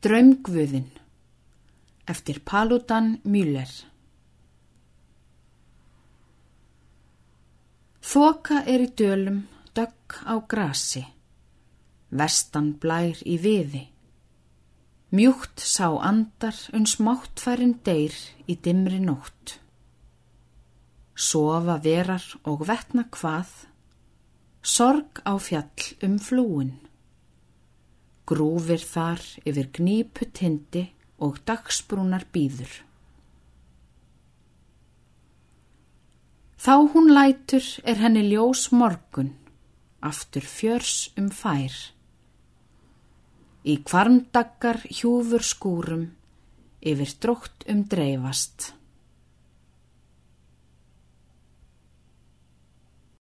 Draumgvöðin eftir Paludan Müller Þoka er í dölum, dögg á grasi, vestan blær í viði. Mjúkt sá andar uns máttfærin deyr í dimri nótt. Sofa verar og vetna hvað, sorg á fjall um flúin grúfir þar yfir gnípu tindi og dagsbrúnar býður. Þá hún lætur er henni ljós morgun, aftur fjörs um fær. Í kvarmdaggar hjúfur skúrum, yfir drótt um dreifast.